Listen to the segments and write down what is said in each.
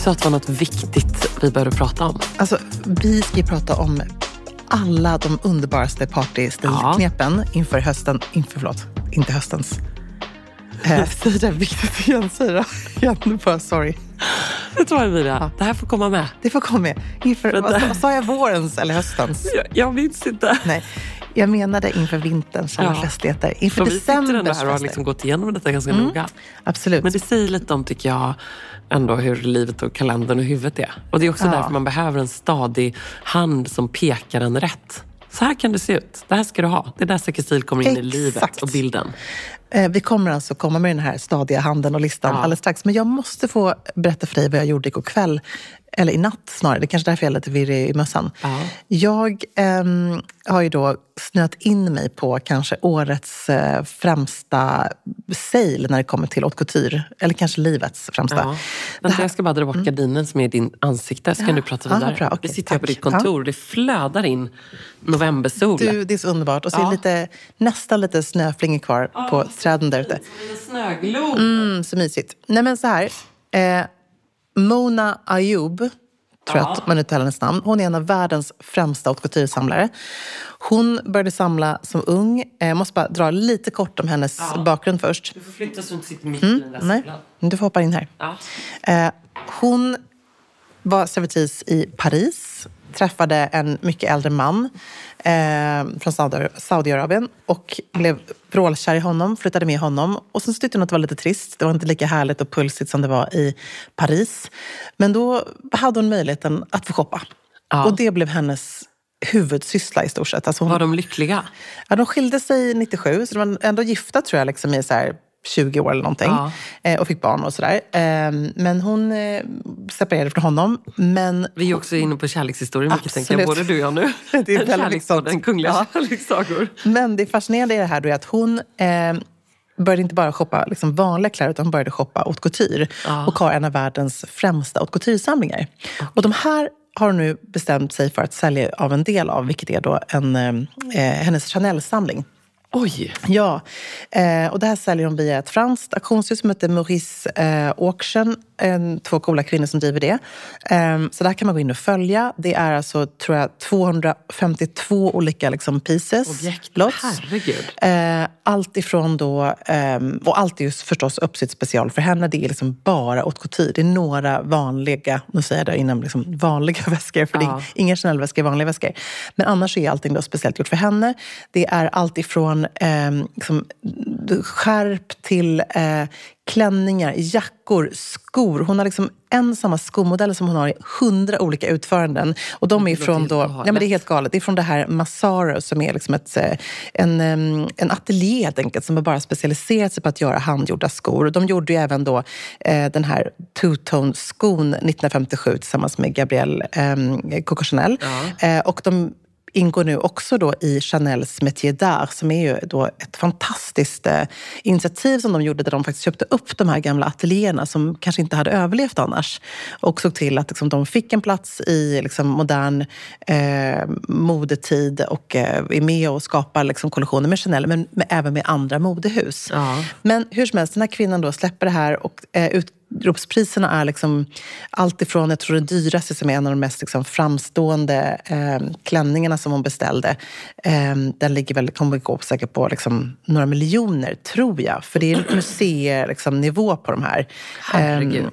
Du sa att det var något viktigt vi behövde prata om. Alltså, vi ska ju prata om alla de underbaraste partystilknepen ja. inför hösten. Inför, förlåt, inte höstens. Eh, säg det viktigt igen, säg det igen bara, sorry. Det tror jag Mira. Ja. Det här får komma med. Det får komma med. Inför, vad, vad sa jag, vårens eller höstens? Jag, jag minns inte. Nej. Jag menade inför vinterns alla ja. festligheter. Inför decembers Vi sitter ändå här och har liksom gått igenom detta ganska mm. noga. Absolut. Men det säger lite om, tycker jag, ändå hur livet och kalendern och huvudet är. Och det är också ja. därför man behöver en stadig hand som pekar en rätt. Så här kan det se ut. Det här ska du ha. Det är där Säker kommer in Exakt. i livet och bilden. Eh, vi kommer alltså komma med den här stadiga handen och listan ja. alldeles strax. Men jag måste få berätta för dig vad jag gjorde igår kväll eller i natt snarare, det är kanske därför jag är lite virrig i mössan. Ja. Jag eh, har ju då snöat in mig på kanske årets eh, främsta sale när det kommer till haute couture. Eller kanske livets främsta. Ja. Vänta, här... jag ska bara dra bort mm. gardinen som är i din ansikte, så kan du prata vidare. Ja, bra, okay, sitter jag på ditt kontor och det flödar in novembersol. Du, det är så underbart. Och så är lite, nästan lite snöflingor kvar på träden där ute. Snöglo. Mm, så mysigt. Nej men så här. Eh, Mona Ayoub, tror jag att man uttalar hennes namn. Hon är en av världens främsta haute couture-samlare. Hon började samla som ung. Jag måste bara dra lite kort om hennes ja. bakgrund först. Du får flytta så du inte sitter mitt mm, i den där nej. Du får hoppa in här. Ja. Eh, hon var servitris i Paris träffade en mycket äldre man eh, från Saudiarabien och blev vrålkär i honom, flyttade med honom. Och sen tyckte hon att det var lite trist. Det var inte lika härligt och pulsigt som det var i Paris. Men då hade hon möjligheten att få shoppa. Ja. Och det blev hennes huvudsyssla i stort sett. Alltså hon, var de lyckliga? Ja, de skilde sig 97, så de var ändå gifta tror jag liksom i så här 20 år eller någonting. Ja. Eh, och fick barn och sådär. Ehm, men hon eh, separerade från honom. Men, Vi är också inne på kärlekshistorier mycket, tänker jag. Både du och jag nu. det är sånt. Kungliga ja. kärlekssagor. Men det fascinerande i det här är att hon eh, började inte bara shoppa liksom vanliga kläder, utan började shoppa haute couture. Ja. Och har en av världens främsta haute couture-samlingar. Okay. Och de här har hon nu bestämt sig för att sälja av en del av, vilket är då en, eh, hennes Chanel-samling. Oj! Ja, eh, och det här säljer de via ett franskt auktionshus som heter Maurice eh, Auction. En, två coola kvinnor som driver det. Eh, så där kan man gå in och följa. Det är alltså, tror jag, 252 olika liksom, pieces. Objekt, herregud. Eh, allt ifrån då, ehm, och allt är ju förstås uppsytt special för henne. Det är liksom bara haute couture. Det är några vanliga, nu säger jag det innan, liksom vanliga väskor. För ja. det är inga Chanel-väskor, vanliga väskor. Men annars är allting då speciellt gjort för henne. Det är allt ifrån eh, liksom, skärp till eh, klänningar, jackor, skor. Hon har liksom en samma skomodell som hon har i hundra olika utföranden. Och de är från då, ja, men det är helt galet. Det är från det här Massaro som är liksom ett, eh, en, en ateljé helt enkelt, som har bara specialiserat sig på att göra handgjorda skor. De gjorde ju även då eh, den här two-tone-skon 1957 tillsammans med Gabrielle eh, Coco Chanel. Ja. Eh, och de ingår nu också då i Chanels Métier d'Art som är ju då ett fantastiskt eh, initiativ som de gjorde där de faktiskt köpte upp de här gamla ateljéerna som kanske inte hade överlevt annars och såg till att liksom, de fick en plats i liksom, modern eh, modetid och eh, är med och skapar liksom, kollektioner med Chanel men med, även med andra modehus. Ja. Men hur som helst, den här kvinnan då släpper det här och eh, ut, Ropspriserna är liksom allt ifrån, jag tror den dyraste som är en av de mest liksom framstående eh, klänningarna som hon beställde. Eh, den ligger väl, kommer gå säkert på liksom några miljoner, tror jag. För det är museinivå liksom, på de här. Herregud. Eh,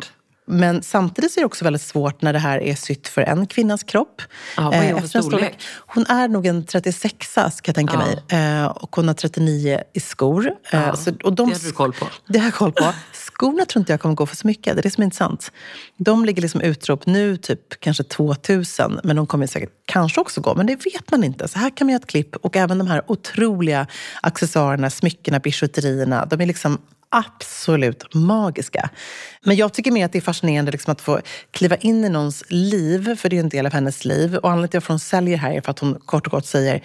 men samtidigt är det också väldigt svårt när det här är sytt för en kvinnas kropp. Ja, vad är hon för storlek? Hon är nog en 36 ska jag tänka ja. mig. Eh, och hon har 39 i skor. Ja, så, och de, det har du koll på. Det har jag koll på Skorna tror inte jag kommer gå för så mycket. Det är det som är intressant. De ligger liksom utrop nu, typ kanske 2000. Men de kommer säkert kanske också gå. Men det vet man inte. Så här kan man göra ett klipp. Och även de här otroliga accessoarerna, smyckena, bijouterierna. De är liksom absolut magiska. Men jag tycker mer att det är fascinerande liksom att få kliva in i någons liv, för det är en del av hennes liv. Och anledningen till att hon säljer här är för att hon kort och gott säger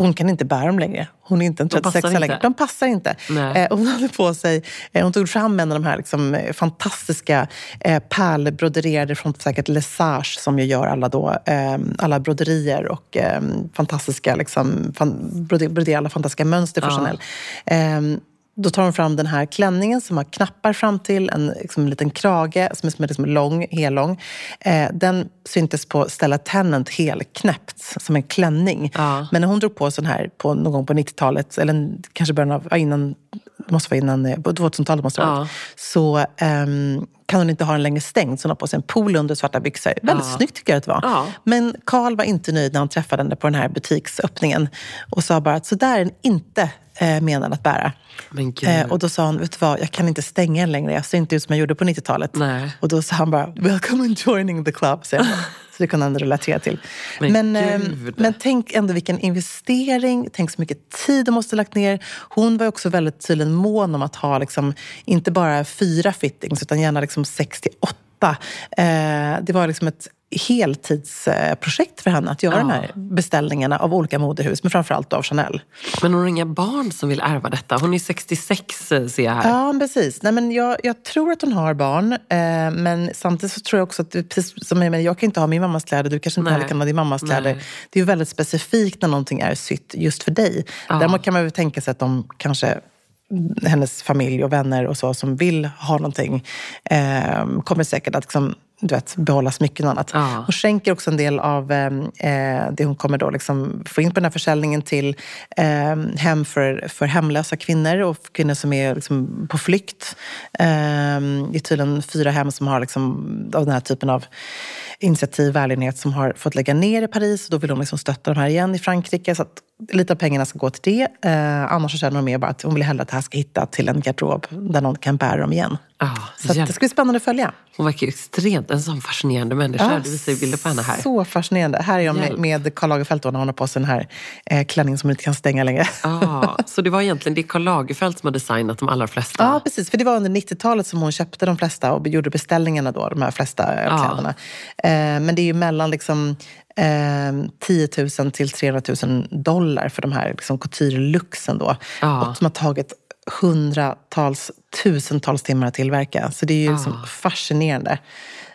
hon kan inte bära dem längre. Hon är inte en 36 längre. De passar inte. Eh, hon hade på sig, eh, hon tog fram en av de här liksom, eh, fantastiska eh, pärlbroderierade från säkert Lesage som ju gör alla, då, eh, alla broderier och eh, fantastiska, liksom, fan, broderar alla fantastiska mönster för ja. Chanel. Eh, då tar hon fram den här klänningen som har knappar fram till, en, liksom, en liten krage som är, som är liksom lång, hellång. Eh, den syntes på Stella Tennant helknäppt som en klänning. Ja. Men när hon drog på sån här på, någon gång på 90-talet, eller kanske början av, innan, det måste vara innan, eh, på 2000-talet måste det ja. så um, kan hon inte ha den längre stängd så hon har på sig en polo under svarta byxor. Väldigt ja. snyggt tycker jag att det var. Ja. Men Karl var inte nöjd när han träffade henne på den här butiksöppningen och sa bara att så där är den inte eh, menad att bära. Eh, och då sa han, vet du vad, jag kan inte stänga den längre. Jag ser inte ut som jag gjorde på 90-talet. Och då sa han bara, welcome and joining the club. Så, så det kunde han relatera till. Men, men, eh, men, tänk ändå vilken investering, tänk så mycket tid de måste ha lagt ner. Hon var också väldigt tydligen mån om att ha liksom, inte bara fyra fittings utan gärna liksom 68. Eh, det var liksom ett heltidsprojekt för henne att göra ja. de här beställningarna av olika modehus, men framförallt av Chanel. Men hon har inga barn som vill ärva detta? Hon är 66 eh, ser jag här. Ja, precis. Nej, men jag, jag tror att hon har barn, eh, men samtidigt så tror jag också att, precis som jag, jag kan inte ha min mammas kläder, du kanske inte heller kan ha din mammas kläder. Nej. Det är ju väldigt specifikt när någonting är sytt just för dig. Ja. Däremot kan man väl tänka sig att de kanske hennes familj och vänner och så som vill ha någonting eh, kommer säkert att liksom du vet, behålla smycken och annat. Ja. Hon skänker också en del av ehm, eh, det hon kommer då liksom få in på den här försäljningen till eh, hem för, för hemlösa kvinnor och kvinnor som är liksom på flykt. Eh, det är tydligen fyra hem som har liksom, av den här typen av initiativ, välgörenhet som har fått lägga ner i Paris. Då vill hon liksom stötta de här igen i Frankrike. Så att lite av pengarna ska gå till det. Eh, annars känner hon mer bara att hon vill hellre att det här ska hitta till en garderob där någon kan bära dem igen. Ah, så det ska bli spännande att följa. Hon verkar extremt en sån fascinerande människa. Ja, du visar bilder på henne här. Så fascinerande. Här är jag med, med Karl Lagerfeld när hon har på sig den här eh, klänningen som hon inte kan stänga längre. Ah, så det var egentligen det Karl Lagerfeld som har designat de allra flesta? Ja, precis. För det var under 90-talet som hon köpte de flesta och gjorde beställningarna då, de här flesta ah. kläderna. Eh, men det är ju mellan liksom eh, 10 000 till 300 000 dollar för de här liksom, couture-luxen då. Ah. Och som har tagit hundratals, tusentals timmar att tillverka. Så det är ju liksom ah. fascinerande.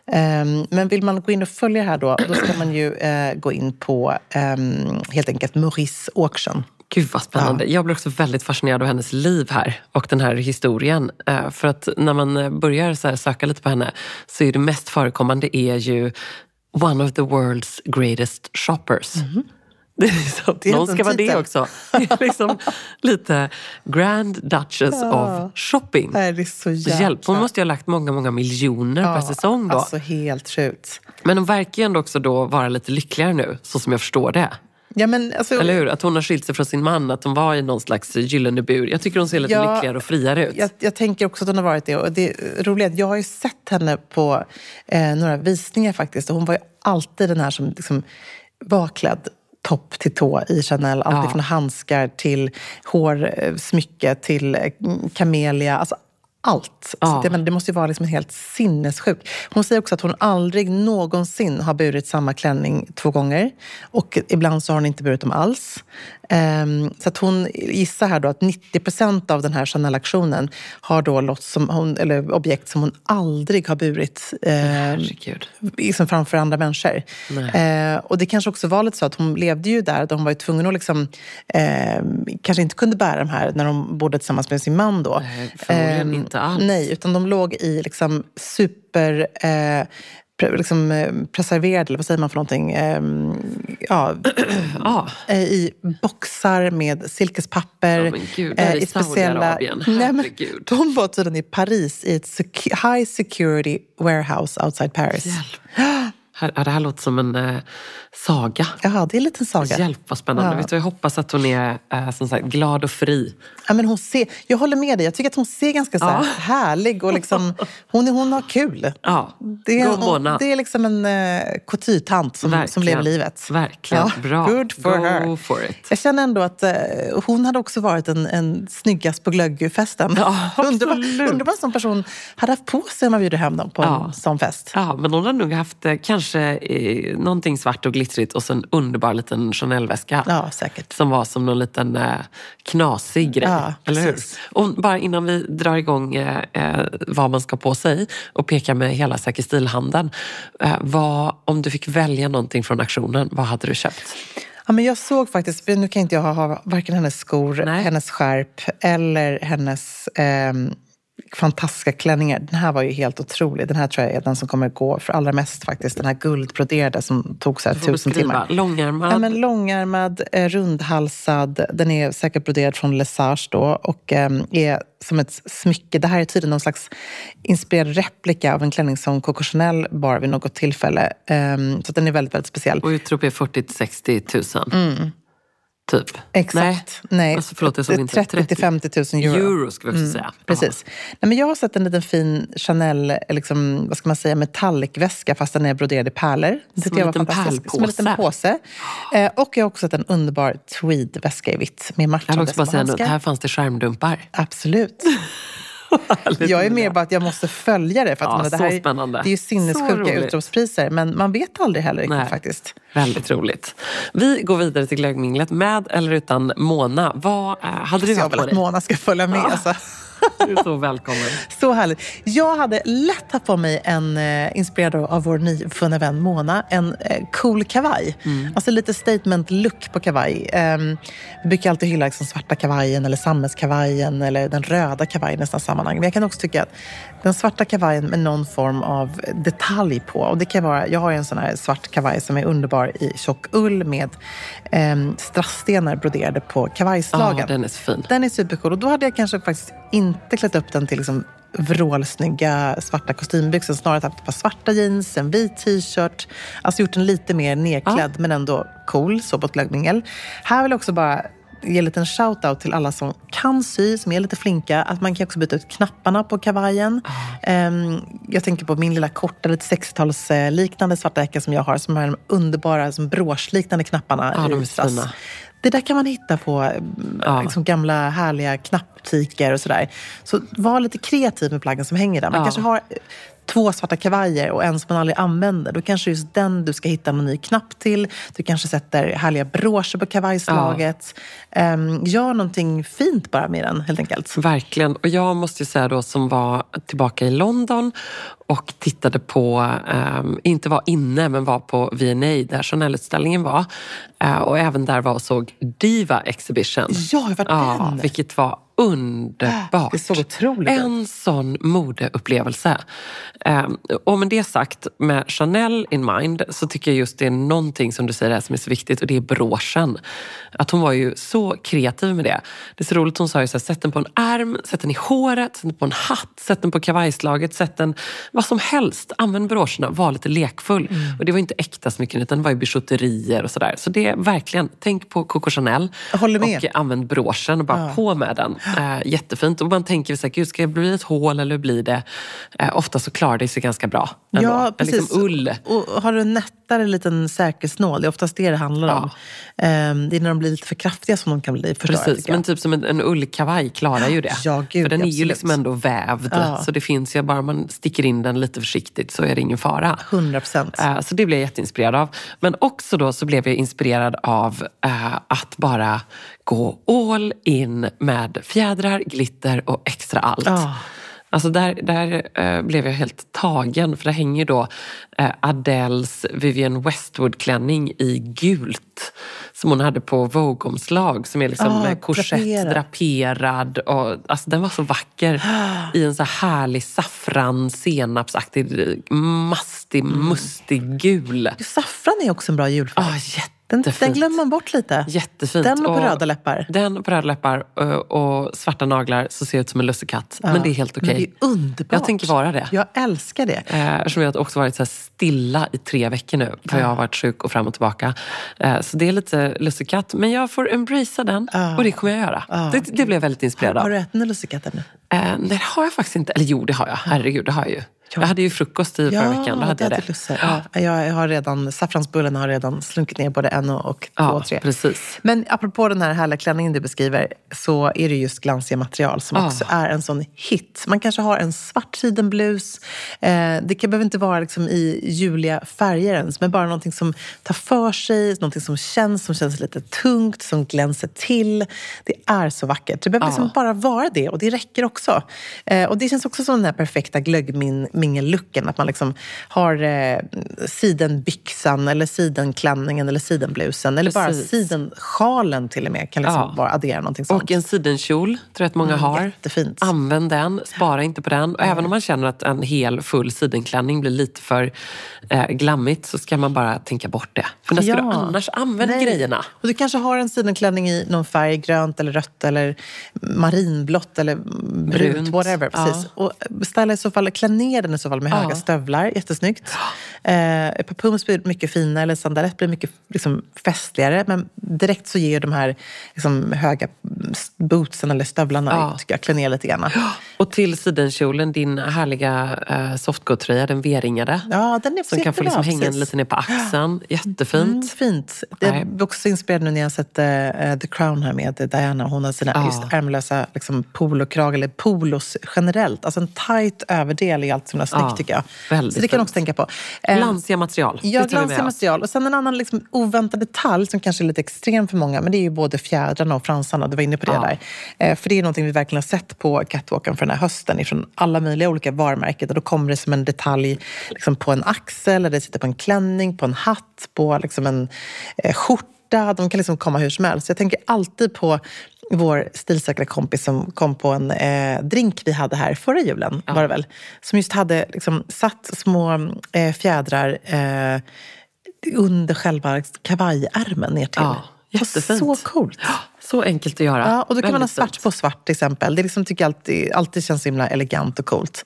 Um, men vill man gå in och följa det här då, då ska man ju uh, gå in på um, helt enkelt Maurice Auction. Gud vad spännande. Ja. Jag blir också väldigt fascinerad av hennes liv här och den här historien. Uh, för att när man börjar så söka lite på henne så är det mest förekommande är ju One of the world's greatest shoppers. Mm -hmm. Det är liksom, det är någon ska vara det också. Det är liksom lite Grand Duchess ja. of shopping. Det är så. Hjälp, hon måste ju ha lagt många, många miljoner ja, per säsong då. Alltså helt sjukt. Men hon verkar ju ändå också då vara lite lyckligare nu, så som jag förstår det. Ja, men alltså, Eller hur? Att hon har skilt sig från sin man, att hon var i någon slags gyllene bur. Jag tycker hon ser lite ja, lyckligare och friare ut. Jag, jag, tänker också att hon har varit det. Och det roliga är att jag har ju sett henne på eh, några visningar faktiskt. Och hon var ju alltid den här som liksom, var klädd topp till tå i Chanel. Allt ja. från handskar till hårsmycke till kamelia. Eh, alltså allt. Ja. Det, men det måste ju vara liksom helt sinnessjukt. Hon säger också att hon aldrig någonsin har burit samma klänning två gånger. Och ibland så har hon inte burit dem alls. Um, så att hon gissar här då att 90 procent av den här Chanel-aktionen har då lott som hon, eller objekt som hon aldrig har burit eh, liksom framför andra människor. Eh, och det kanske också var lite så att hon levde ju där, där hon var ju tvungen att liksom, eh, kanske inte kunde bära de här när hon bodde tillsammans med sin man då. Nej, förmodligen ehm, inte alls. Nej, utan de låg i liksom super eh, liksom, eh, preserverad, eller vad säger man för någonting? Ehm, ja, ah. I boxar med silkespapper. Ja, gud, eh, i speciella... Nej, men, de var tydligen i Paris i ett high security warehouse outside Paris. Hjälp. Här, det här låter som en eh, saga. Ja, det är en liten saga. Hjälp vad spännande. Ja. Vet du, jag hoppas att hon är eh, som sagt, glad och fri. Ja, men hon ser, jag håller med dig. Jag tycker att hon ser ganska så här Ja. härlig och liksom, hon, hon har kul. Ja, Det är, god månad. det är liksom en uh, couture-tant som, som lever livet. Verkligen. Bra. Good for Go her. for it. Jag känner ändå att eh, hon hade också varit en, en snyggast på glöggfesten. Ja, absolut. undrar vad en sån person hade haft på sig om man bjuder hem dem på Ja. en sån fest. Ja, men hon har nog haft eh, kanske eh, någonting svart och glittrigt och så en underbar liten Chanel-väska. Ja, säkert. Som var som någon liten eh, knasig grej. Ja, eller hur? Och bara innan vi drar igång eh, eh, vad man ska på sig och pekar med hela Säker stilhandeln. Eh, vad, om du fick välja någonting från auktionen, vad hade du köpt? Ja, men jag såg faktiskt, nu kan inte jag ha, varken hennes skor, Nej. hennes skärp eller hennes ehm, fantastiska klänningar. Den här var ju helt otrolig. Den här tror jag är den som kommer gå för allra mest faktiskt. Den här guldbroderade som tog så här tusen timmar. Långärmad? Ja, men långärmad, eh, rundhalsad. Den är säkert broderad från Lesage då och ehm, är som ett smycke. Det här är tydligen någon slags inspirerad replika av en klänning som Coco Chanel bar vid något tillfälle. Ehm, så den är väldigt, väldigt speciell. Och utrop är 40 till 60 000. Typ. Mm. Exakt. Nej. Alltså, förlåt, jag såg inte. 30 till 50 000 euro. Mm, Euro ska vi också säga. Precis. Nej, men jag har sett en liten fin Chanel, liksom, vad ska man säga, metallicväska fast den är broderad i pärlor. Det tyckte en jag liten fantastiskt. Som en liten påse. Eh, och jag har också sett en underbar tweedväska i vitt med Jag vill matchande också bara säga småhandskar. här fanns det skärmdumpar. Absolut. Jag är mer bara att jag måste följa det. För att Ja, men, det så här är, spännande. Det är ju sinnessjuka utropspriser, men man vet aldrig heller riktigt Nej. faktiskt. Väldigt roligt. Vi går vidare till glöggminglet med eller utan Mona. Vad eh, hade du Så jag haft vill på att dig? Mona ska följa med. Alltså. Du är så välkommen. Så härligt. Jag hade lätt haft på mig en, eh, inspirerad av vår nyfunna vän Mona, en eh, cool kavaj. Alltså lite statement look på kavaj. Um, vi brukar alltid hylla liksom, svarta kavajen eller sammetskavajen eller den röda kavajen i nästan sammanhang. Men jag kan också tycka att den svarta kavajen med någon form av detalj på. Och det kan vara, jag har en sån här svart kavaj som är underbar i tjock ull med um, strassstenar broderade på kavajslagen. Ja, den är så fin. Den är supercool. Och då hade jag kanske faktiskt inte klätt upp den till liksom vrålsnygga svarta kostymbyxor. Snarare haft ett par svarta jeans, en vit t-shirt. Alltså gjort den lite mer nedklädd men ändå cool, så på ett glöggmingel. Här vill jag också bara ge en liten shout-out till alla som kan sy, som är lite flinka. Att man kan också byta ut knapparna på kavajen. Ehm, jag tänker på min lilla korta, lite 60-talsliknande svarta jacka som jag har. Som har de underbara som broschliknande knapparna Ja, de är fina. Det där kan man hitta på mm, Ja. liksom gamla härliga knappbutiker och sådär. Så var lite kreativ med plaggen som hänger där. Man Ja. kanske har eh, två svarta kavajer och en som man aldrig använder. Då kanske just den du ska hitta någon ny knapp till. Du kanske sätter härliga broscher på kavajslaget. Um, gör någonting fint bara med den helt enkelt. Verkligen. Och jag måste ju säga då som var tillbaka i London och tittade på, ehm, inte var inne, men var på V&A där Chanel-utställningen var. Eh, och även där var och såg Diva Exhibition. Ja, vad Ja, den! vilket var underbart. Det såg otroligt ut. En sån modeupplevelse. Um, och med det sagt, med Chanel in mind, så tycker jag just det är någonting som du säger här som är så viktigt och det är broschen. Att hon var ju så kreativ med det. Det är så roligt, hon sa ju så här, sätt den på en ärm, sätt den i håret, sätt den på en hatt, sätt den på kavajslaget, sätt den vad som helst. Använd broscherna, var lite lekfull. Mm. Och det var inte äkta smycken utan det var ju bijouterier och sådär. Så det är verkligen, tänk på Coco Chanel och använd broschen och bara på med den. Eh, jättefint. Och man tänker så här, gud ska det bli ett hål eller blir det? Eh, ofta så klarar det sig ganska bra. ändå. Ja, En precis. Liksom ull. Och har du en nättare liten säkerhetsnål, det är oftast det det handlar om. Ehm, det är när de blir lite för kraftiga som de kan bli förstörda. Precis, men typ som en, en ullkavaj klarar ju det. Ja, gud, för den är ju liksom ändå vävd. Ja. Så det finns ju, bara man sticker in den lite försiktigt så är det ingen fara. 100 procent. Eh, Så det blev jag jätteinspirerad av. Men också då så blev jag inspirerad av eh, att bara gå all in med fjädrar, glitter och extra allt. Ja. Alltså där, där eh, blev jag helt tagen för det hänger då eh, Adels Vivienne Westwood-klänning i gult som hon hade på Vogue-omslag som är liksom Ah, med korsett draperad. draperad. Och, alltså, den var så vacker i en så här härlig saffran senapsaktig mastig, mustig gul. Saffran är också en bra julfärg. Jätte Den, den glömmer man bort lite. Jättefint. Den och på röda läppar. Den på röda läppar och svarta naglar så ser ut som en lussekatt. Ja, men det är helt okej. Okay. det är underbart. Jag tänker vara det. Jag älskar det. Eh, eftersom jag också varit så stilla i tre veckor nu. För ja. jag har varit sjuk och fram och tillbaka. Eh, så det är lite lussekatt. Men jag får embracea den. Ja. Och det kommer jag göra. Det, det blev jag väldigt inspirerad av. Har du ätit den lussekatten nu? Eh, det har jag faktiskt inte. Eller jo, det har jag. Herregud, det har jag ju. Jag hade ju frukost i förra veckan. Då hade jag det. Ja. Jag har redan, saffransbullen har redan slunkit ner både en och två ja, och tre. Precis. Men apropå den här härliga klänningen du beskriver så är det just glansiga material som ja. också är en sån hit. Man kanske har en svart sidenblus. Eh, det behöver inte vara liksom i juliga färger ens, men bara någonting som tar för sig, någonting som känns, som känns lite tungt, som glänser till. Det är så vackert. Det behöver liksom bara vara det och det räcker också. Eh, och det känns också som den här perfekta glöggmin mingellooken. Att man liksom har eh, sidenbyxan eller sidenklänningen eller sidenblusen. Eller bara sidensjalen till och med kan liksom ja. bara addera någonting sånt. Och en sidenkjol tror jag att många mm, har. Jättefint. Använd den, spara inte på den. Och mm. även om man känner att en hel full sidenklänning blir lite för eh, glammigt så ska man bara tänka bort det. För när ska ja. du annars använda grejerna? Och du kanske har en sidenklänning i någon färg, grönt eller rött eller marinblått eller brunt, brunt whatever. Precis. Ja. Och ställa i så fall, klä ner den i så fall med ja. höga stövlar. Jättesnyggt. Eh, ett par pumps blir mycket finare, eller sandalett blir mycket liksom, festligare. Men direkt så ger de här liksom, höga bootsen eller stövlarna, ja. tycker jag, klä ner lite grann. Och till sidenkjolen, din härliga eh, softgo-tröja, den V-ringade. Ja, den är Som kan få liksom hänga lite ner på axeln. Jättefint. Mm, fint. Det är också inspirerad nu när jag sett uh, The Crown här med Diana. Hon har sina ja. just ärmlösa liksom, polokrag, eller polos generellt. Alltså en tight överdel är alltid så himla snyggt ja, tycker jag. Så det kan man också tänka på. Eh, glansiga material. Ja, glansiga material. Och sen en annan liksom, oväntad detalj som kanske är lite extrem för många, men det är ju både fjädrarna och fransarna. Du var inne på det ja. där. Eh, för det är någonting vi verkligen har sett på catwalken för den här hösten ifrån alla möjliga olika varumärken. Där då kommer det som en detalj liksom, på en axel, eller det sitter på en klänning, på en hatt, på liksom, en eh, skjorta. De kan liksom komma hur som helst. Jag tänker alltid på vår stilsäkra kompis som kom på en eh, drink vi hade här förra julen, ja. var det väl? Som just hade liksom, satt små eh, fjädrar eh, under själva kavajärmen ner till. Ja, jättefint. Så coolt. Så enkelt att göra. Ja, och då kan Väldigt man ha svart på svart till exempel. Det liksom, tycker jag alltid, alltid känns så himla elegant och coolt.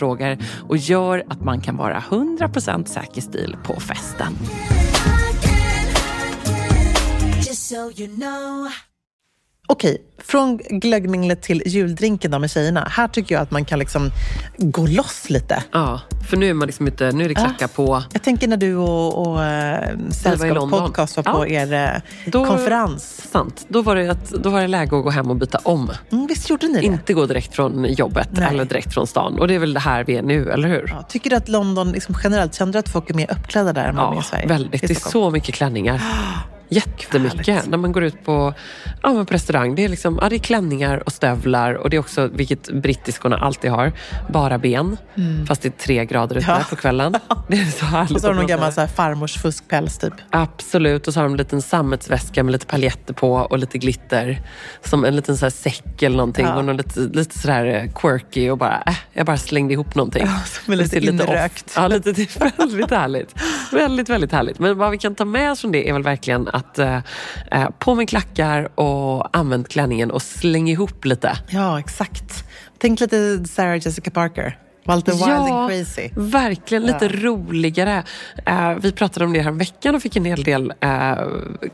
och gör att man kan vara 100% säker stil på festen. Okej, från glöggminglet till juldrinken då med tjejerna. Här tycker jag att man kan liksom gå loss lite. Ja, för nu är man liksom ute, nu är det klacka på. Jag tänker när du och, och äh, Sällskap podcast var på Ja. er äh, Då- konferens. Sant. Då var, det att, då var det läge att gå hem och byta om. Mm, visst gjorde ni det? Inte gå direkt från jobbet Nej. eller direkt från stan. Och det är väl det här vi är nu, eller hur? Ja, tycker du att London liksom generellt, känner du att folk är mer uppklädda där än vad de är i Sverige? väldigt. I Det är så mycket klänningar. Jättemycket. När man går ut på, ja, men på restaurang. Det är, liksom, ja, det är klänningar och stövlar. Och det är också, vilket brittiskorna alltid har, bara ben. Fast det är tre grader ute Ja. på kvällen. Det är så härligt. Och så har de någon gammal så här, farmors fuskpäls typ. Absolut, och så har de en liten sammetsväska med lite paljetter på och lite glitter. Som en liten så här säck eller någonting. Ja. Och någon lite, lite sådär eh, quirky och bara, äh, jag bara slängde ihop någonting. Ja, som är lite Det ser off. inrökt. Ja, lite, det är väldigt härligt. Väldigt, väldigt härligt. Men vad vi kan ta med oss från det är väl verkligen att att eh, eh, på med klackar och använd klänningen och släng ihop lite. Ja, exakt. Tänk lite Sarah Jessica Parker. Lite wild and crazy. verkligen. Lite roligare. Eh, vi pratade om det här veckan och fick en hel del eh,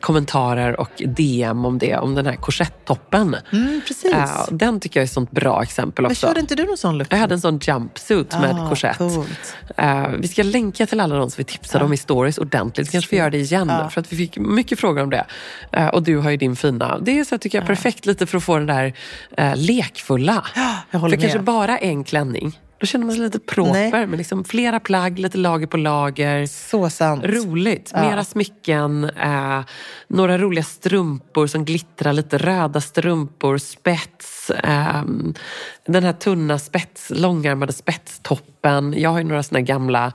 kommentarer och DM om det. Om den här korsettoppen. Mm, precis. Eh, den tycker jag är ett sånt bra exempel Men också. körde inte du någon sån look? Jag hade en sån jumpsuit med Ah, korsett. coolt. Eh, vi ska länka till alla de som vi tipsade om i stories ordentligt. Vi kanske får göra det igen Ja. för att vi fick mycket frågor om det. Och du har ju din fina. Det är så jag tycker jag perfekt lite för att få den där lekfulla. jag för kanske med. bara en klänning. Då känner man sig lite proper Nej. med liksom flera plagg, lite lager på lager. Så sant. Roligt. Ja. Mera smycken, eh, några roliga strumpor som glittrar lite. Röda strumpor, spets. Eh, den här tunna spets, långärmade spetstoppen. Jag har ju några såna gamla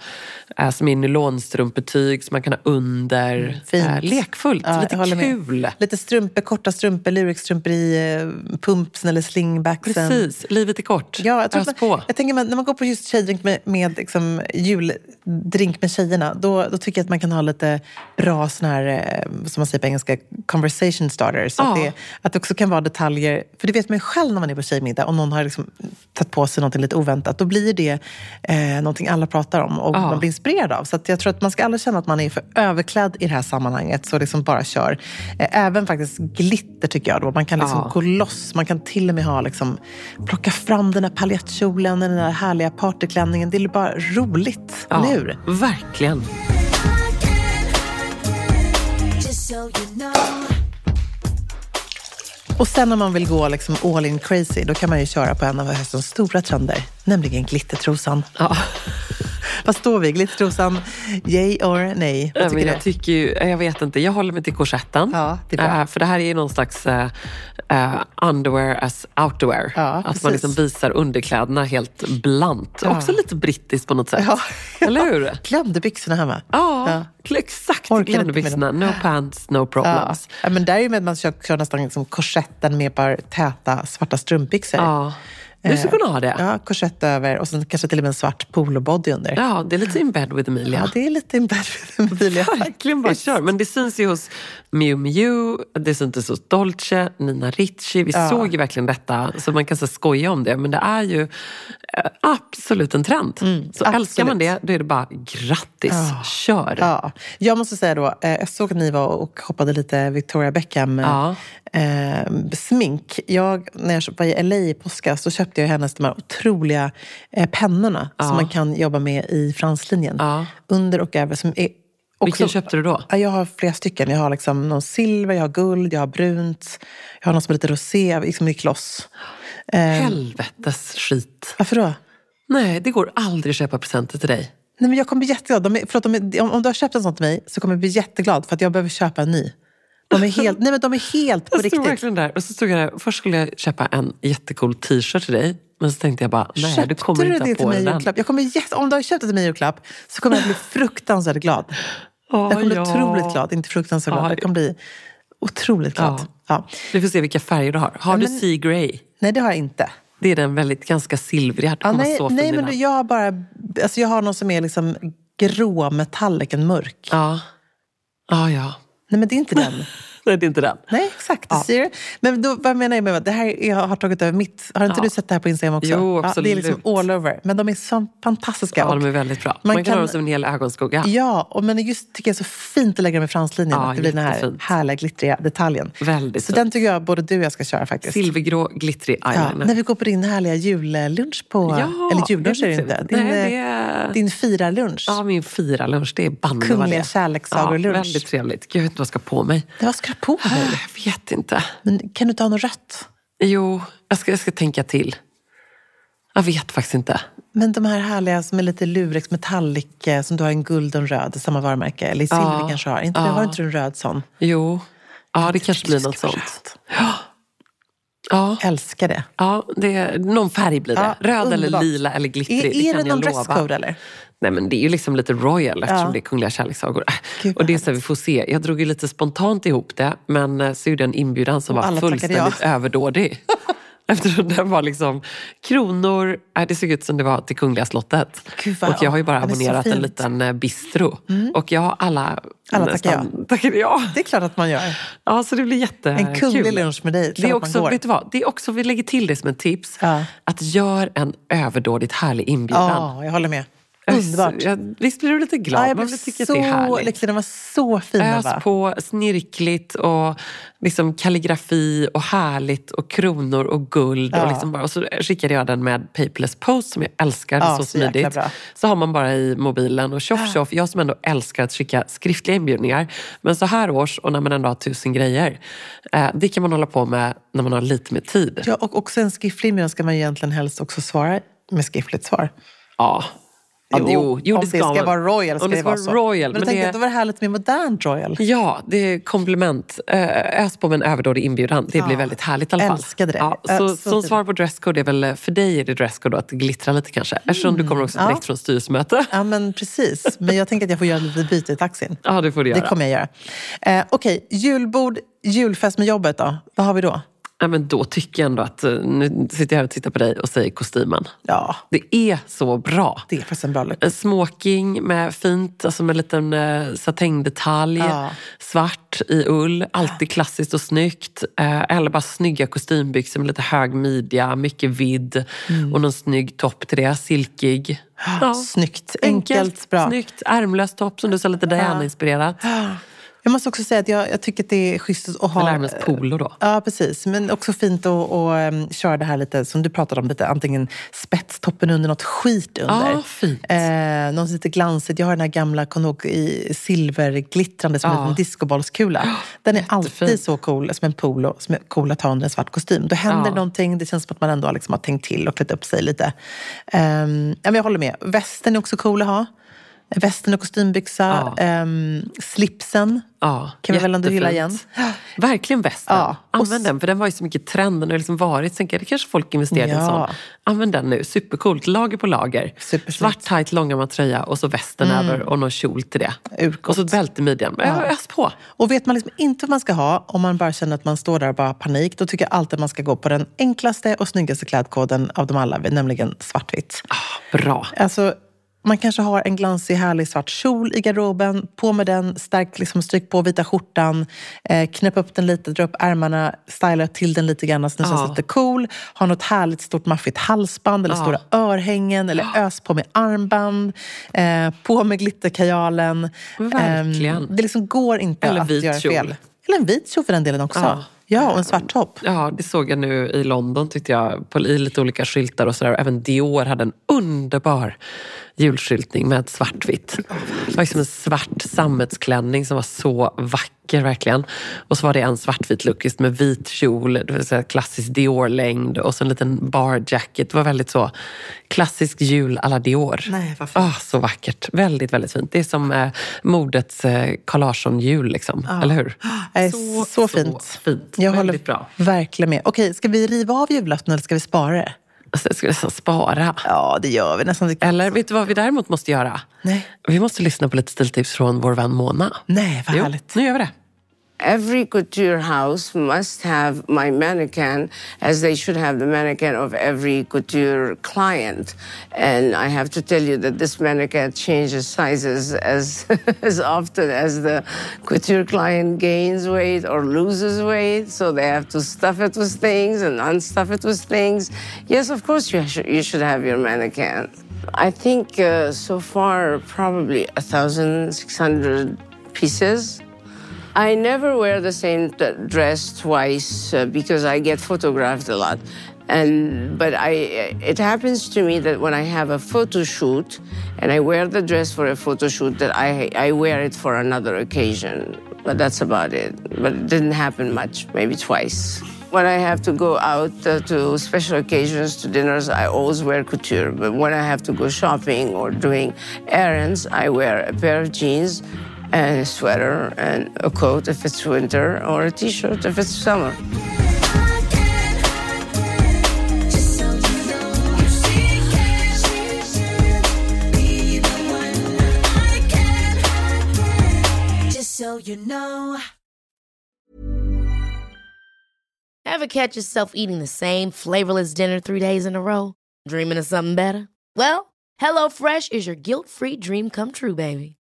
eh, som är nylonstrumpetyg som man kan ha under. Mm, fint. Eh, lekfullt, Ja, lite håller med. kul. Lite strumpor, korta strumpor, lurexstrumpor i eh, pumpsen eller slingbacksen. Precis, livet är kort. Ja, jag, tror Ös på. jag tänker man, när man går på just tjejdrink med, med liksom, juldrink med tjejerna, då, då tycker jag att man kan ha lite bra sån här, eh, som man säger på engelska, conversation starters. Att, Ja. det, att det också kan vara detaljer, för det vet man ju själv när man är på tjejmiddag och någon har liksom tagit på sig något lite oväntat. Då blir det eh, någonting alla pratar om och Ja. man blir inspirerad av. Så att jag tror att man ska aldrig känna att man är för överklädd i det här sammanhanget, så liksom bara kör. Eh, även faktiskt glitter tycker jag då. Man kan liksom Ja. gå loss. Man kan till och med ha liksom, plocka fram den här paljettkjolen, den där härliga partyklänningen. Det är bara roligt, Ja, hur? verkligen. Och sen om man vill gå liksom all in crazy, då kan man ju köra på en av höstens stora trender, nämligen glittertrosan. Ja. Vad står vi? Glittertrosan, yay or nej? Vad Ja, tycker du? jag tycker ju, jag vet inte, jag håller mig till korsetten. Ja, det. Eh, för det här är ju någon slags eh, underwear as outwear. Ja, att precis. man liksom visar underkläderna helt blant. Ja. Också lite brittiskt på något sätt. Ja. Eller hur? Glömde byxorna hemma. Ja, exakt. Glömbyxorna. dem. No pants, no Ja. problems. ja, men där är med att man kör, kör nästan liksom korsetten med ett par täta svarta strumpbyxor. Ja. Du skulle kunna ha det. Ja, korsett över och sen kanske till och med en svart polobody under. Ja, det är lite in bed with Emilia. Ja, det är lite in bed with Emilia. Verkligen bara kör. Men det syns ju hos Miu Miu, det syntes hos Dolce, Nina Ricci. Vi Ja. såg ju verkligen detta, så man kan så skoja om det. Men det är ju eh, absolut en trend. så älskar Mm, absolut. man det, då är det bara grattis, kör. Ja, jag måste säga då, eh, jag såg att ni var och shoppade lite Victoria Beckham eh, Ja. eh, smink. Jag, när jag var i LA i påskas så köpte jag hennes de här otroliga eh, pennorna som man kan jobba med i franslinjen. Ja. Under och över. Som är också, Vilken köpte du då? Ja, Jag har flera stycken. Jag har liksom någon silver, jag har guld, jag har brunt. Jag har någon som är lite rosé, liksom gick loss. Eh, Helvetes skit. varför då? Nej, det går aldrig att köpa presenter till dig. Nej, men jag kommer bli jätteglad. De är, förlåt, de är, om, om du har köpt en sån till mig så kommer jag bli jätteglad för att jag behöver köpa en ny. De är helt, nej, men de är helt på Jag stod riktigt. verkligen där och så stod jag där. Först skulle jag köpa en jättecool t-shirt till dig Men så tänkte jag bara, nej Köpte du kommer du inte det ha till mig den. julklapp? Jag kommer om du har köpt det till mig i julklapp så kommer jag bli fruktansvärt glad. Jag kommer bli ja. otroligt glad, inte fruktansvärt glad. Ja. Jag kommer bli otroligt glad. Ja. Ja. Vi får se vilka färger du har. Har du men- Sea Grey? Nej, det har jag inte. Det är den väldigt ganska silvriga. Du Ja, nej, så nej men den. jag har bara alltså jag har någon som är liksom grå metallic, en mörk. Ja. Ja, ja. Nej, men det är inte den. Nej, det är inte den. Nej, exakt. Ja. Ser du? Men då, vad menar jag med det här jag har tagit över mitt? Har inte Ja. du sett det här på Instagram också? Jo, Ja, det är liksom absolut. all over. Men de är så fantastiska. Ja, de är väldigt bra. Man, Man kan, ha dem som en hel ögonskugga. Ja, och men just tycker jag är så fint att lägga dem i franslinjen. Ja, att det blir den här härliga glittriga detaljen. Väldigt Så fint. den tycker jag både du och jag ska köra faktiskt. Silvergrå, glittrig Ja, eyeliner. när vi går på din härliga jullunch på... Ja, eller jullunch är det inte. Din, Nej, eh, det är- din firarlunch. Ja, min firalunch. Det är banne vad det Kungliga är. kärlekssagor-lunch. Ja, väldigt trevligt. Gud, jag vet inte vad jag ska på mig. Det ska du på dig? Jag vet inte. Men kan du inte ha något rött? Jo, jag ska, jag ska tänka till. Jag vet faktiskt inte. Men de här härliga som är lite Lurex metallic, eh, som du har en guld och en röd, samma varumärke. Eller i silver Ja, kanske har. Inte, ja. Har inte du en röd sån? Jo, ja det kanske blir något sånt. Ja, Älskar det. ja det är, någon färg blir det. Ja, Röd eller underbart. lila eller glittrig. Är, är kan det någon dresscode eller? Nej men det är ju liksom lite royal eftersom Ja. det är kungliga kärlekssagor. Gud, och det är så här, vi får se. Jag drog ju lite spontant ihop det men eh, så gjorde jag en inbjudan som Och var fullständigt ja. överdådig. Eftersom den var liksom kronor, äh, det såg ut som det var till Kungliga slottet. Gud, och jag har ju bara abonnerat en liten eh, bistro. Och jag har alla... Alla tackar nästan- tackade ja. Det är klart att man gör. Ja, så det blir jättekul. En kunglig lunch med dig. Det är, också, vet du vad, det är också, vi lägger till det som ett tips. Ja. Att gör en överdådigt härlig inbjudan. Ja, jag håller med. Underbart. Ja, visst blir du lite glad? Ja, jag Man blev tycker så att det är härligt. lycklig. Den var så fin. Ös va? på, snirkligt och liksom kalligrafi och härligt och kronor och guld. Ja. Och, liksom bara, och så skickade jag den med paperless post som jag älskar. Ja, så så smidigt. bra. Så har man bara i mobilen och tjoff tjoff. Jag som ändå älskar att skicka skriftliga inbjudningar. Men så här års och när man ändå har tusen grejer. Eh, det kan man hålla på med när man har lite mer tid. Ja, och också en skriftlig inbjudan ska man egentligen helst också svara med skriftligt svar. Ja. Ja, jo, jo, om det det ska, man. vara royal ska Om det det ska vara så. royal. Men, Men tänkte det, att det var härligt med modernt royal. Ja, det är komplement. Eh, Ös på med en överdådig inbjudan. Det blir Ja. väldigt härligt i alla fall. Älskade det. Ja, så, så som svar på dresscode är väl, för dig är det dresscode då, att glittra lite kanske. Eftersom du kommer också Mm. Ja. direkt från styrelsemöte. Ja, men precis. Men jag tänker att jag får göra lite byte i taxin. Ja, det får du göra. Det kommer jag göra. Eh, Okej, julbord, julfest med jobbet då? Vad har vi då? Ja, men då tycker jag ändå att, eh, nu sitter jag här och tittar på dig och säger kostymen. Ja, Det är så bra. det är faktiskt en bra look. En smoking med fint, alltså med en liten eh, satängdetalj. Ja. Svart i ull, alltid klassiskt och snyggt. Eh, eller bara snygga kostymbyxor med lite hög midja, mycket vidd Mm. och någon snygg topp till det, silkig. Ja. Snyggt, enkelt, bra. Snyggt, ärmlös topp som du sa, lite Diana-inspirerat. Jag måste också säga att jag, jag tycker att det är schysst att ha... Ärmlös polo då. Ja, precis. Men också fint att, att um, köra det här lite, som du pratade om, lite antingen spetstoppen under, något skit under. Ja, fint. Eh, något lite glansigt. Jag har den här gamla, kommer ihåg, i silverglittrande som Ja. en discobollskula. Den är alltid Jättefin. så cool, som en polo, som är cool att ha under en svart kostym. Då händer Ja. någonting, det känns som att man ändå liksom har tänkt till och klätt upp sig lite. Ja, men jag håller med. Västen är också cool att ha. Västen och kostymbyxa. Ja. Ehm, slipsen Ja, kan vi väl ändå hylla igen. Verkligen västen. Ja, Använd den, för den var ju så mycket trend. Den har liksom varit, sen det kanske folk investerar i en Ja. sån. Använd den nu, supercoolt. Lager på lager. Svart tight långärmad och så västen över och någon kjol till det. Urgott. Och så ett bälte i midjan. Ja. Ös på. Och vet man liksom inte vad man ska ha, om man bara känner att man står där och bara har panik, då tycker jag alltid att man ska gå på den enklaste och snyggaste klädkoden av dem alla, nämligen svartvitt. Ah, bra. Alltså, man kanske har en glansig, härlig svart kjol i garderoben. På med den, stärk, liksom, stryk på vita skjortan, eh, knäpp upp den lite, dra upp ärmarna, styla till den lite grann så den Ja. känns lite cool. Ha något härligt stort maffigt halsband eller Ja. stora örhängen eller ös på med armband. Eh, på med glitterkajalen. Verkligen. Eh, det liksom går inte Eller att göra kjol. fel. Eller en vit kjol för den delen också. Ja. Ja, och en svart topp. Ja, det såg jag nu i London tyckte jag, på, i lite olika skyltar och sådär. Även Dior hade en underbar julskyltning med svartvitt. Det var liksom en svart sammetsklänning som var så vacker verkligen. Och så var det en svartvit look just med vit kjol, det vill säga klassisk Dior-längd och så en liten bar jacket. Det var väldigt så klassisk jul alla Dior. Nej, vad fint. ah, så vackert. Väldigt, väldigt fint. Det är som eh, modets eh, Carl Larsson-jul, liksom. eller hur? Nej, så, så fint. fint. Jag Väldigt håller bra. verkligen med. Okej, ska vi riva av julafton eller ska vi spara det? Alltså, jag skulle nästan spara. Ja, det gör vi nästan. Eller vet du vad vi däremot måste göra? Nej. Vi måste lyssna på lite stiltips från vår vän Mona. Nej, vad Jo, härligt. nu gör vi det. Every couture house must have my mannequin as they should have the mannequin of every couture client. And I have to tell you that this mannequin changes sizes as, as often as the couture client gains weight or loses weight. So they have to stuff it with things and unstuff it with things. Yes, of course, you, sh- you should have your mannequin. I think uh, so far, probably 1,600 pieces. I never wear the same dress twice uh, because I get photographed a lot. And but I it happens to me that when I have a photo shoot and I wear the dress for a photo shoot that I I wear it for another occasion. But that's about it. But it didn't happen much, maybe twice. When I have to go out uh, to special occasions, to dinners, I always wear couture. But when I have to go shopping or doing errands, I wear a pair of jeans and a sweater and a coat if it's winter or a t-shirt if it's summer. So you know. Ever catch yourself eating the same flavorless dinner three days in a row? Dreaming of something better? Well, HelloFresh is your guilt-free dream come true, baby.